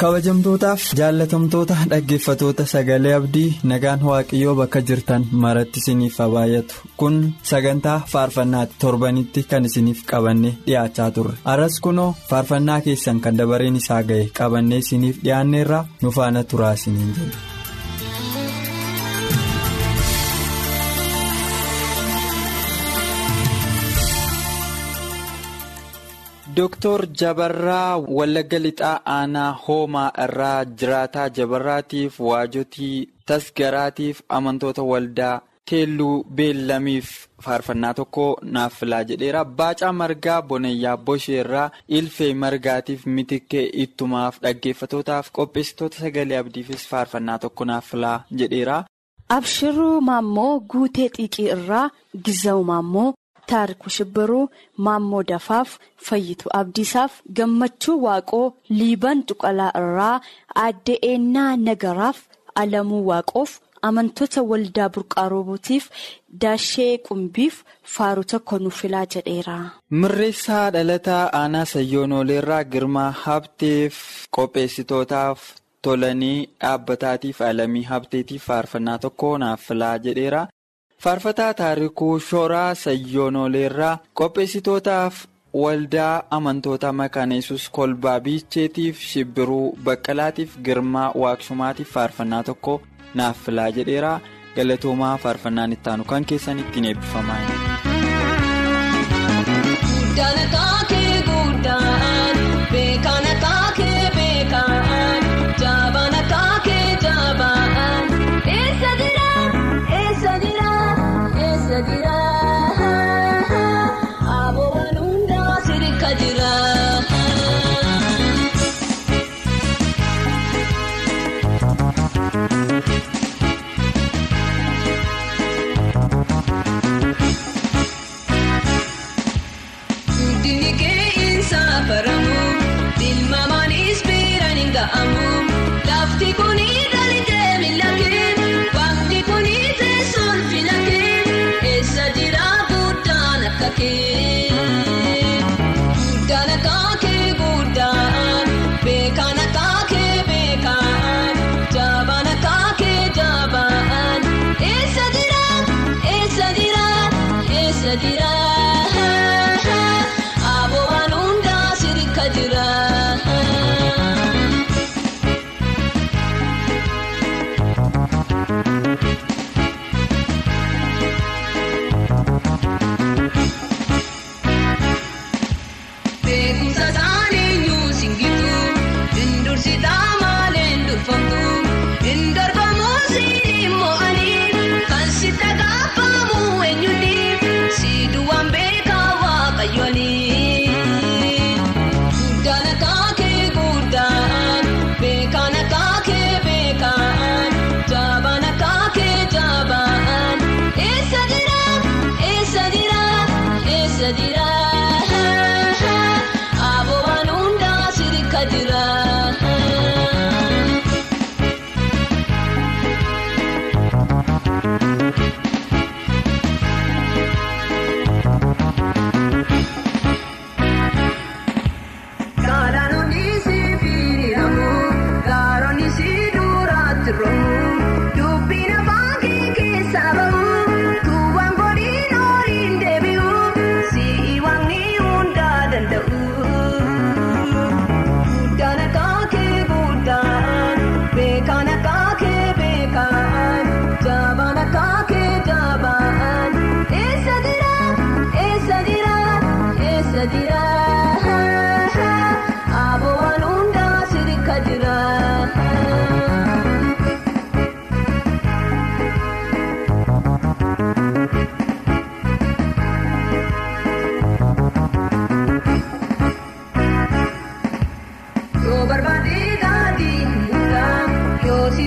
Kabajamtootaaf jaallatamtoota dhaggeeffatoota sagalee abdii nagaan waaqayyoo bakka jirtan maratti isiniif haa baay'atu kun sagantaa faarfannaatti torbanitti kan isiniif qabannee dhiyaachaa turre arras kunoo faarfannaa keessan kan dabareen isaa ga'e qabannee isiniif dhiyaanneerraa nu faana turaa isiniin jedhu. Dooktor Jabarraa Wallagga Lixaa Aanaa Hoomaa irraa jiraataa Jabarraatiif waajotii tasgaraatiif amantoota waldaa Teelluu Beellamiif faarfannaa tokko naaf filaa jedheera. Baacaa Margaa Bonayyaa Bosheerraa Ilfee Margaatiif Mitikkee Ittumaaf dhaggeeffatootaaf qopheessitoota sagalee abdiifis faarfannaa tokko naaf filaa jedheera. Abshiruu Maammoo Guutee Xiiqii irraa Gizawu Maammoo. Taariku Shibbiruu Maammoo Dafaaf Fayyitu Abdiisaaf Gammachuu Waaqoo Liiban Tuqalaa irraa Aadde Eennaa Nagaraaf Alamuu Waaqoof amantoota waldaa burqaa roobotiif Daashee Qumbiif faaruu tokko nuuf filaa jedheera. Mirreessaa dhalataa aanaa Sayyoonoleerraa Girmaa Habteef qopheessitootaaf tolanii dhaabbataatiif alamii habteetiif faarfannaa tokko naaf filaa jedheera. Faarfataa taarikuu shoraa sayyoonoleerraa qopheessitootaaf waldaa amantoota makaana yesus kolbaa biicheetiif shibbiruu baqqalaatiif girmaa waaqshumaatiif faarfannaa tokko naaf filaa jedheera. Galatoomaa faarfannaan ittaanu kan keessan ittiin eebbifamaa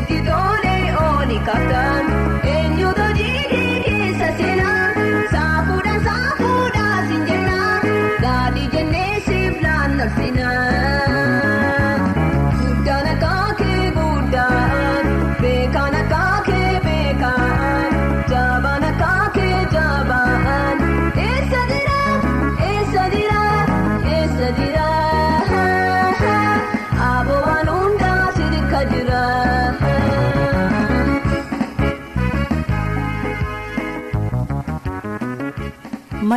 City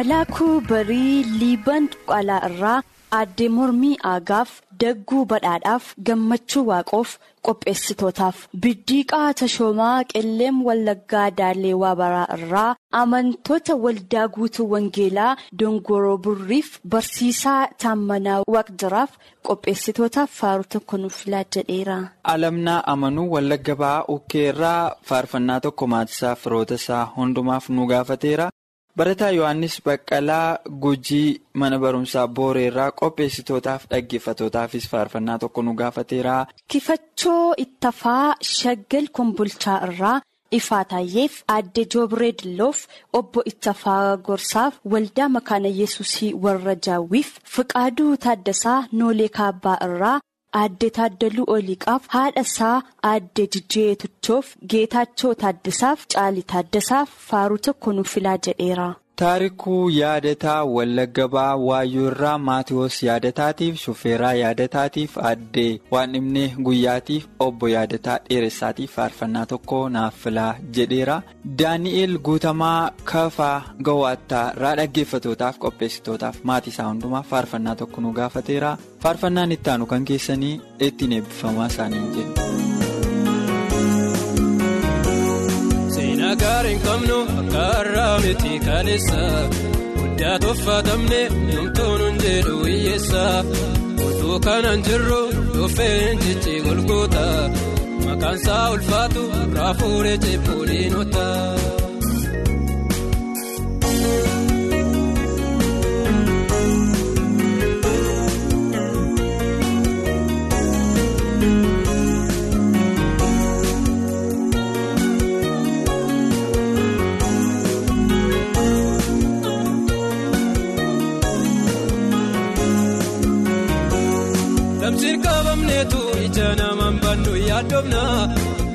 Malaakuu barii liiban qaalaa irraa addee mormii aagaaf dagguu badhaadhaaf gammachuu waaqoof qopheessitootaaf biddiiqaa tashoomaa qilleem wallaggaa daaleewaa baraa irraa amantoota waldaa guutuu wangeelaa dongoroo burriif barsiisaa taammanaa waaqjiraaf qopheessitootaaf faaruu tokko nuuf filaa jedheera. Alamnaa amanuu wallagga ba'aa ukkee irraa faarfannaa tokko maatisaa firoota isaa hundumaaf nu gaafateera. Barataa Yohaannis Baqqalaa Gujii mana barumsaa Booreerraa qopheessitootaaf dhaggeeffatootaafis faarfannaa tokko nu gaafateera. Kifachoo ittafaa shaggal kombolchaa irraa ifaa taayyeef aadde joobiree dilloof obbo ittafaa gorsaaf waldaa makaana yesusii warra jaawwiif fiqaaduu taaddasaa noolee kaabbaa irraa. Aadde Taaddaluu Oliiqaaf haadha isaa aadde Jijjee Tuchoof Geetaachoo Taaddasaaf Caalii Taaddasaaf faaruu tokko nuuf filaa jedheera. Taarikuu yaadataa Wallagga ba'aa Waayyoo irraa Maatiyoos yaadataatiif shufeeraa yaadataatiif addee waan dhibnee guyyaatiif obbo yaadataa dheeressaatiif faarfannaa tokko naaf filaa jedheera. Daani'eel guutamaa kafaa gawwaattaa irraa dhaggeeffatootaaf qopheessitootaaf maatii isaa hundumaaf faarfannaa tokko nu gaafateera. Faarfannaan itti aanu kan keessanii ittiin eebbifamaa isaanii jedhu. Seenaa gaarii hin qabnu akka har'aa miti kaleessa guddaa toffatamne yoomtoon hin jedhu hiyyeessa utuu kanaan jirru dhufeen jechi golgoota maqaan isaa ulfaatu raafuuree ceebbuudhiinota. Damsiin namaan bannu yaaddomna.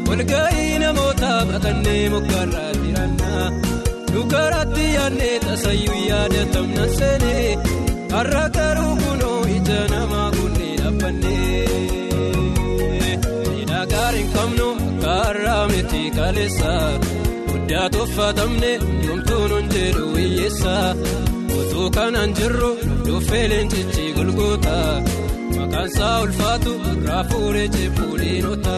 Walga'ii namoota baqannee moggaarraa jiranna. Dhugaratti yaadnee tasayyuu yaadatamna seenee har'a garuu kunoo ija namaa kunnee dhaabbannee seenaa gaarii hin qabnu akka har'aa miti kaleessa. Guddaa toffatamne yoomtuun hin jedhu hiyyeessa utuu kanaan jirru dhufee leencichi golgoota. Maqaan isaa ulfaatu raafuuree ceebbuudhiinota.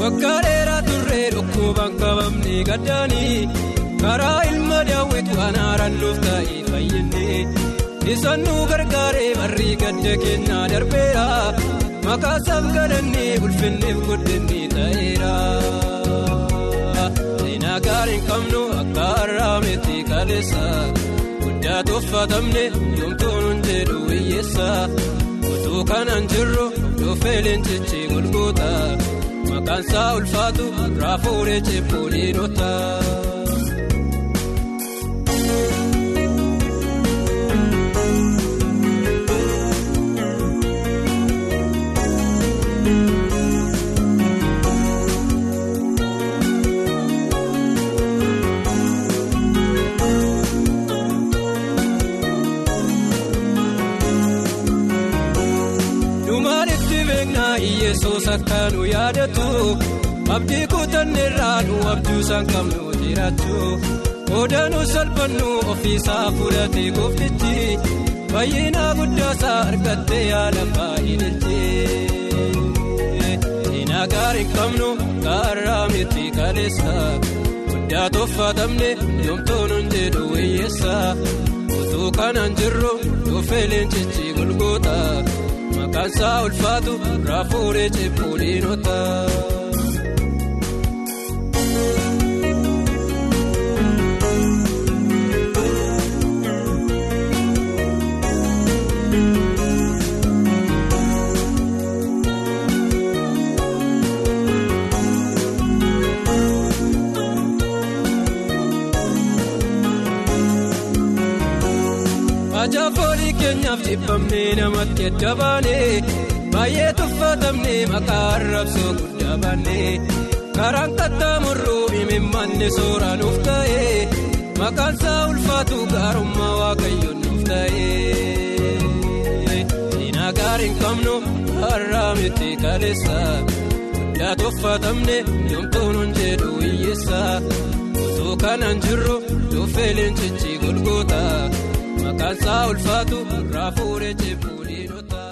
Waggaa dheeraa turree dhukkubaan qabamne gaddaanii karaa ilma daawwitu anaaraan nuuf taa'ee fayyadee isaan nu gargaaree barrii gadda kennaa darbeera. Maqaa isaaf galannee ulfinneef guddinni ta'eera. Seenaa gaarii hin qabnu akka har'aa miti kaleessa guddaa toffatamne yoomtuun hin jedhu hiyyeessa. Utuu kanaan jirru dhufee leencichi golgoota. Maqaan isaa ulfaatu raafuuree ceebbuudhiinota. Dhumaanitti beeknaa Iyesuus akka nu yaadatu abdii kutanneerraa nu abjuusaan qabnu jiraatu odaanuu salphannu ofiisaa fudhatee gooftichi baay'inaa guddaasaa argattee yaala baay'inilchee seenaa gaarii qabnu kaarraa miti kaleessa guddaa toffatamne yoomtoon hin jedhu hiyyeessa utuu kanaan jirru dhufee leencichi golgoota. Maqaan isaa ulfaatu raafuuree ceebbuudhiinota. Ajaafoolii keenyaaf jibbamnee namatti adda baanee baay'ee tuffatamne maqaa arrabsoo guddaa baanne karaan qaxxaamurruu imimmanne sooraan nuuf ta'e maqaan isaa ulfaatu gaarummaa waaqayyoon nuuf ta'e. Diinaa gaariin qabnu har'aa miti kaleessa guddaa tuffatamne yoomtuun jedhu hiyyeessa osoo kanaan jirru dhuffee leencichi golgoota maqaan isaa ulfaatu raafuuree ceebuu diinota.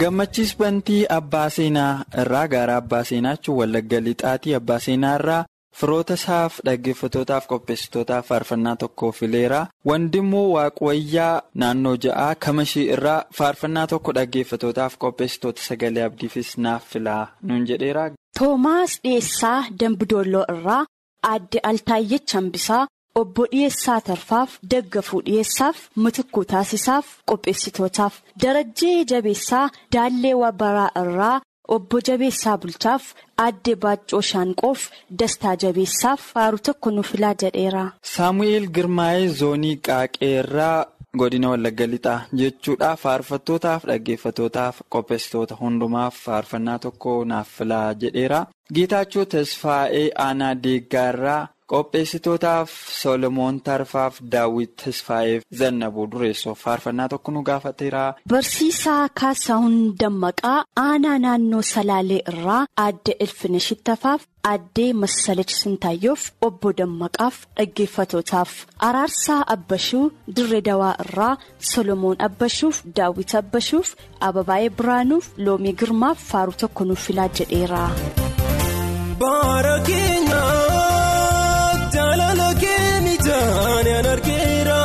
Gammachiis bantii abbaa seenaa irraa gara abbaa seenaa jechuun wallagga lixaatii abbaa seenaa irraa firoota isaaf dhaggeeffatootaaf qopheessitootaaf faarfannaa tokko fileera wandimmoo waaqwayyaa naannoo ja'aa kamashii irraa faarfannaa tokko dhaggeeffatootaaf qopheessitoota sagalee abdiifis naaf filaa nuun jedheera. Toomaas Dhiyeessaa Dambidolloo irraa aadde Altaayyech Hambisaa obbo Dhiyeessaa Tarfaaf Daggafuu Dhiyeessaaf Mitikkuu Taasisaaf qopheessitootaaf Darajjee Jabeessaa Daallee Wabaraa irraa obbo Jabeessaa Bulchaaf aadde Baaccoo Shaanqoof Dastaa Jabeessaaf faaru tokko nu filaa jedheera. Saamu'eel Girmaa'ee zoonii Qaaqeerraa godina Wallagga Lixaa jechuudha faarfattootaaf dhaggeeffatootaaf qopheessitoota hundumaaf faarfannaa tokko naaf filaa jedheera. Geetaachoo Tasfaa'ee Aanaa Deeggaarraa qopheessitootaaf Solomoon Tarfaaf Daawwit Tasfaa'eef Zannabuu Dureessoof faarfannaa tokko nu gaafateera. Barsiisaa Kaasaahun Dammaqaa aanaa naannoo Salaalee irraa aadde Ilfina Shittafaaf aadde Massalach Sintaayyoof obbo Dammaqaaf dhaggeeffatootaaf Araarsaa Abbashuu Dirree Dawaa irraa Solomoon Abbashuuf Daawwit Abbashuuf Ababaayee Biraanuuf Loomii Girmaaf faaru tokko nuuf filaa jedheera. Keenya jaanaan argeera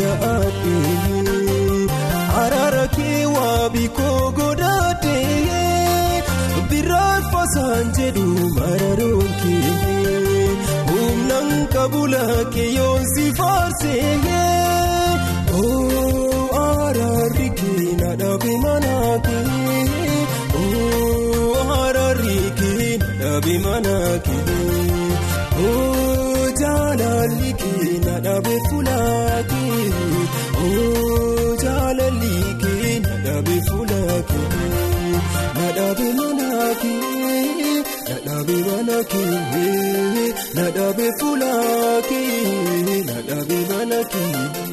da'aadhee araara kee waabii koo godhaadhee biraan faasaan jedhu mararoon kee humnaan kabula kee yoon si faarsee araarri kee na dhabe mana kee araarri kee na dhabe mana kee na dhabe mana kee na dhabe mana kee na dhabe fuula kee na dhabe mana kee.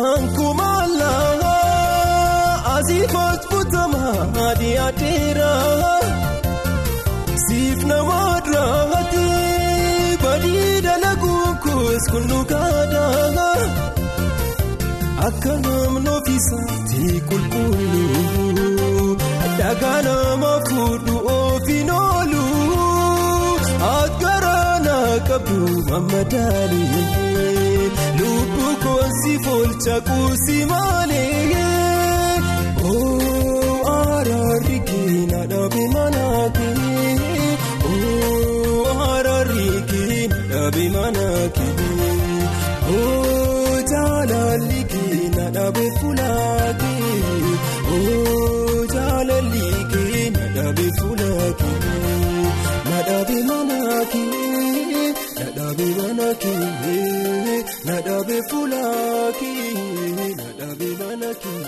Kan kumaalaa asiifas butamaa dhiyaateera siif nama duraati badii dalaguun kuus kunnukaadha akka namni ofiisaatti qulqulluu dhagaa nama fuudhu qabdu mammadaalee. Lubbuu koonsi foolcha kuusi malee oo araarri kee na dhaabe mana kee araarri kee na dhaabe mana kee jaalalli kee na dhaabe fuula kee jaalalli kee na dhaabe fuula kee na dhaabe mana kee na dhaabe mana kee na dhaabe fuula kee na dhaabe mana kee.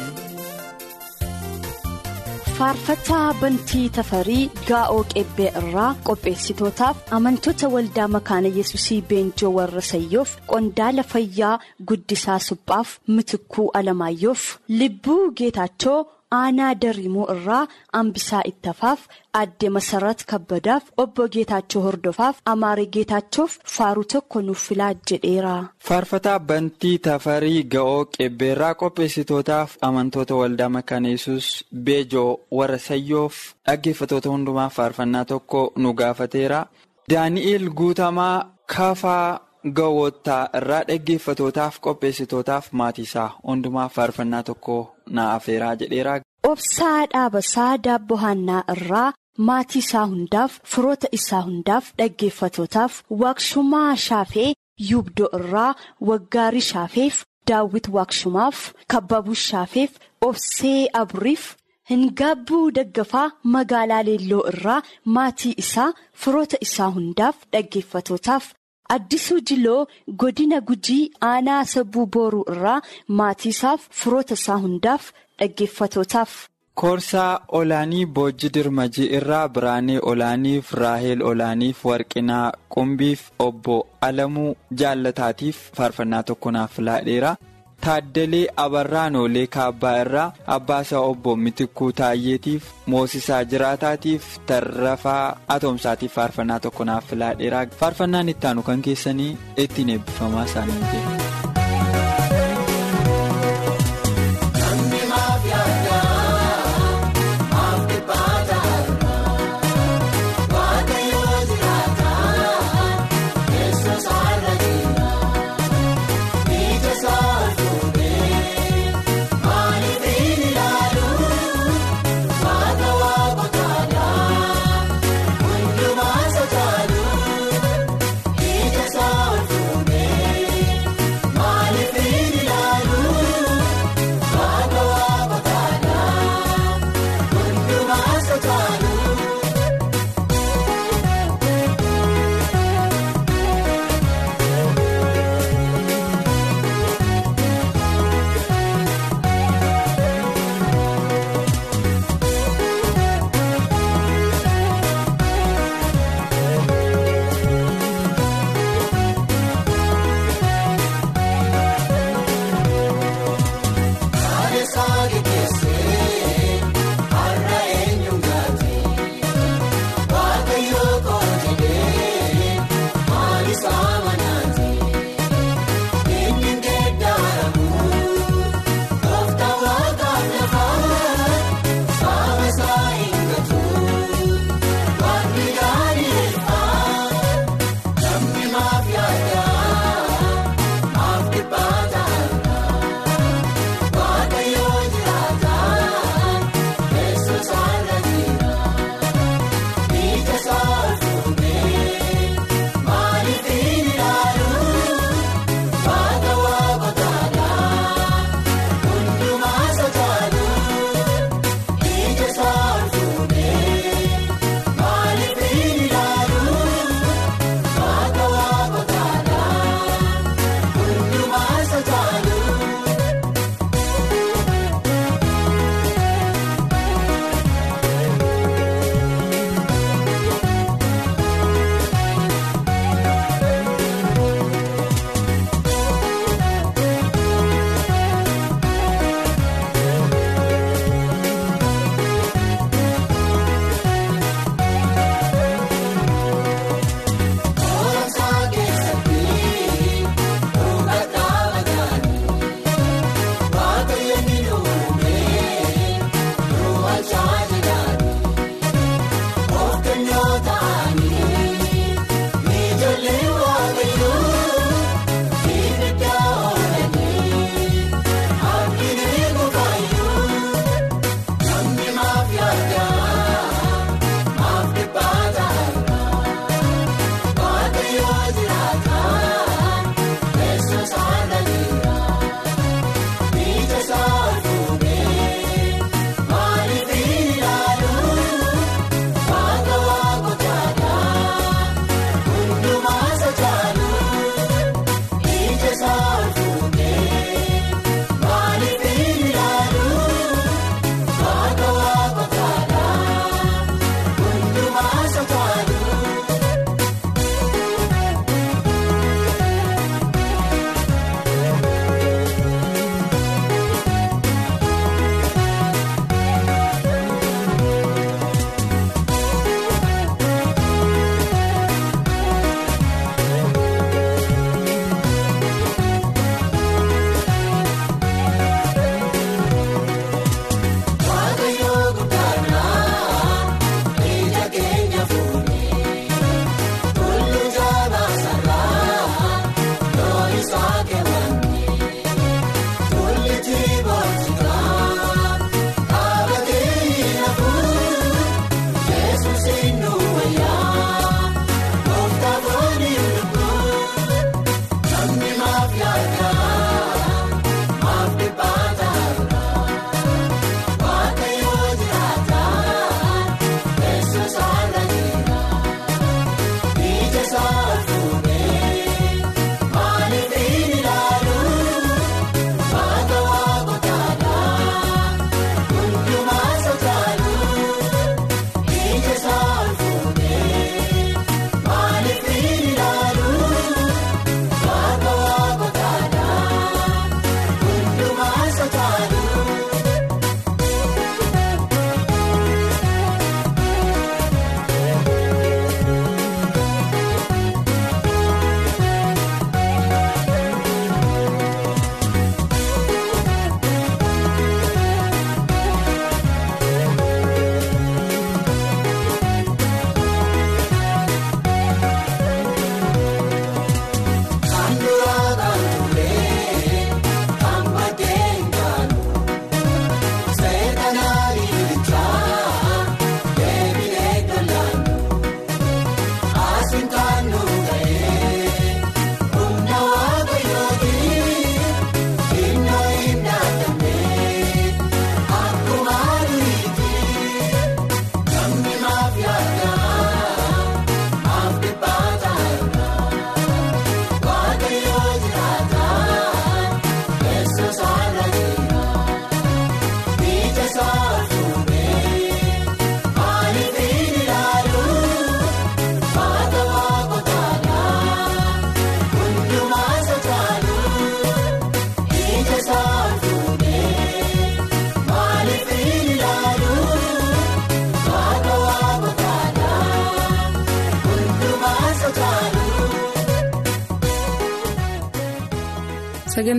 faarfataa bantii tafarii gaa'oo qebbee irraa qopheessitootaaf amantoota waldaa makaana yesusii beenjoo warra sayyoof qondaala fayyaa guddisaa suphaaf mitikuu alamaayyoof libbuu geetaachoo aanaa dariimuu irraa ambisaa ittafaaf adde masarat kabbadaaf obbo geetaachoo hordofaaf amaaree geetaachoof faaruu tokko nuuf filaa jedheera. faarfataa bantii tafarii ga'oo qebbeerraa qopheessitootaaf amantoota waldaa makaana yesus beejoo warra sayyoof dhaggeeffatoota hundumaaf faarfannaa tokko nu gaafateera daani'eel guutamaa kafaa ga'oottaa irraa dhaggeeffatootaaf qopheessitootaaf maatiisaa hundumaaf faarfannaa tokko na afeeraa jedheera. obsaa dhaabasaa daabboo haannaa irraa maatii isaa hundaaf firoota isaa hundaaf dhaggeeffatootaaf waaqshumaa shaafee yuubdoo irraa waggaarii shaafeef daawwit waaqshumaaf kabbabuu shaafeef obsee aburiif hingaabbuu daggafaa magaalaa leelloo irraa maatii isaa firoota isaa hundaaf dhaggeeffatootaaf addisuu jiloo godina gujii aanaa sabbuu booruu irraa maatii isaaf firoota isaa hundaaf dhaggeeffatootaaf. Koorsaa Olaanii Boojji Dirmajii irraa Biraanee Olaaniif Raaheel Olaaniif Warqinaa Qumbiif Obbo Alamuu Jaalataatiif faarfannaa tokko naaf filaadheera. Taaddalee Abarraanoolee Kaabbaa irraa Abbaasaa Obbo Mitikuu Taayyeetiif Moosisaa Jiraataatiif Tarrafaa Atoomsaatiif faarfannaa tokko naaf filaadheera. Faarfannaan ittaanu kan keessanii ittiin eebbifamaa isaanii ta'e.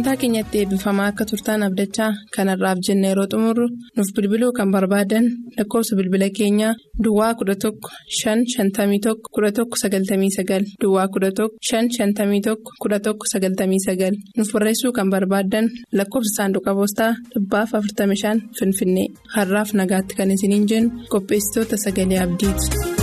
Sagantaa keenyatti eebbifamaa akka turtaan abdachaa kanarraaf jenna yeroo xumurru nuuf bilbiluu kan barbaadan lakkoofsa bilbila keenyaa duwwaa 11 551 1199 duwwaa 11 551 1199 nuuf barreessuu kan barbaadan lakkoofsa saanduqa poostaa dhibbaaf 45 finfinnee har'aaf nagaatti kan isiniin jennu qopheessitoota sagalee abdiiti.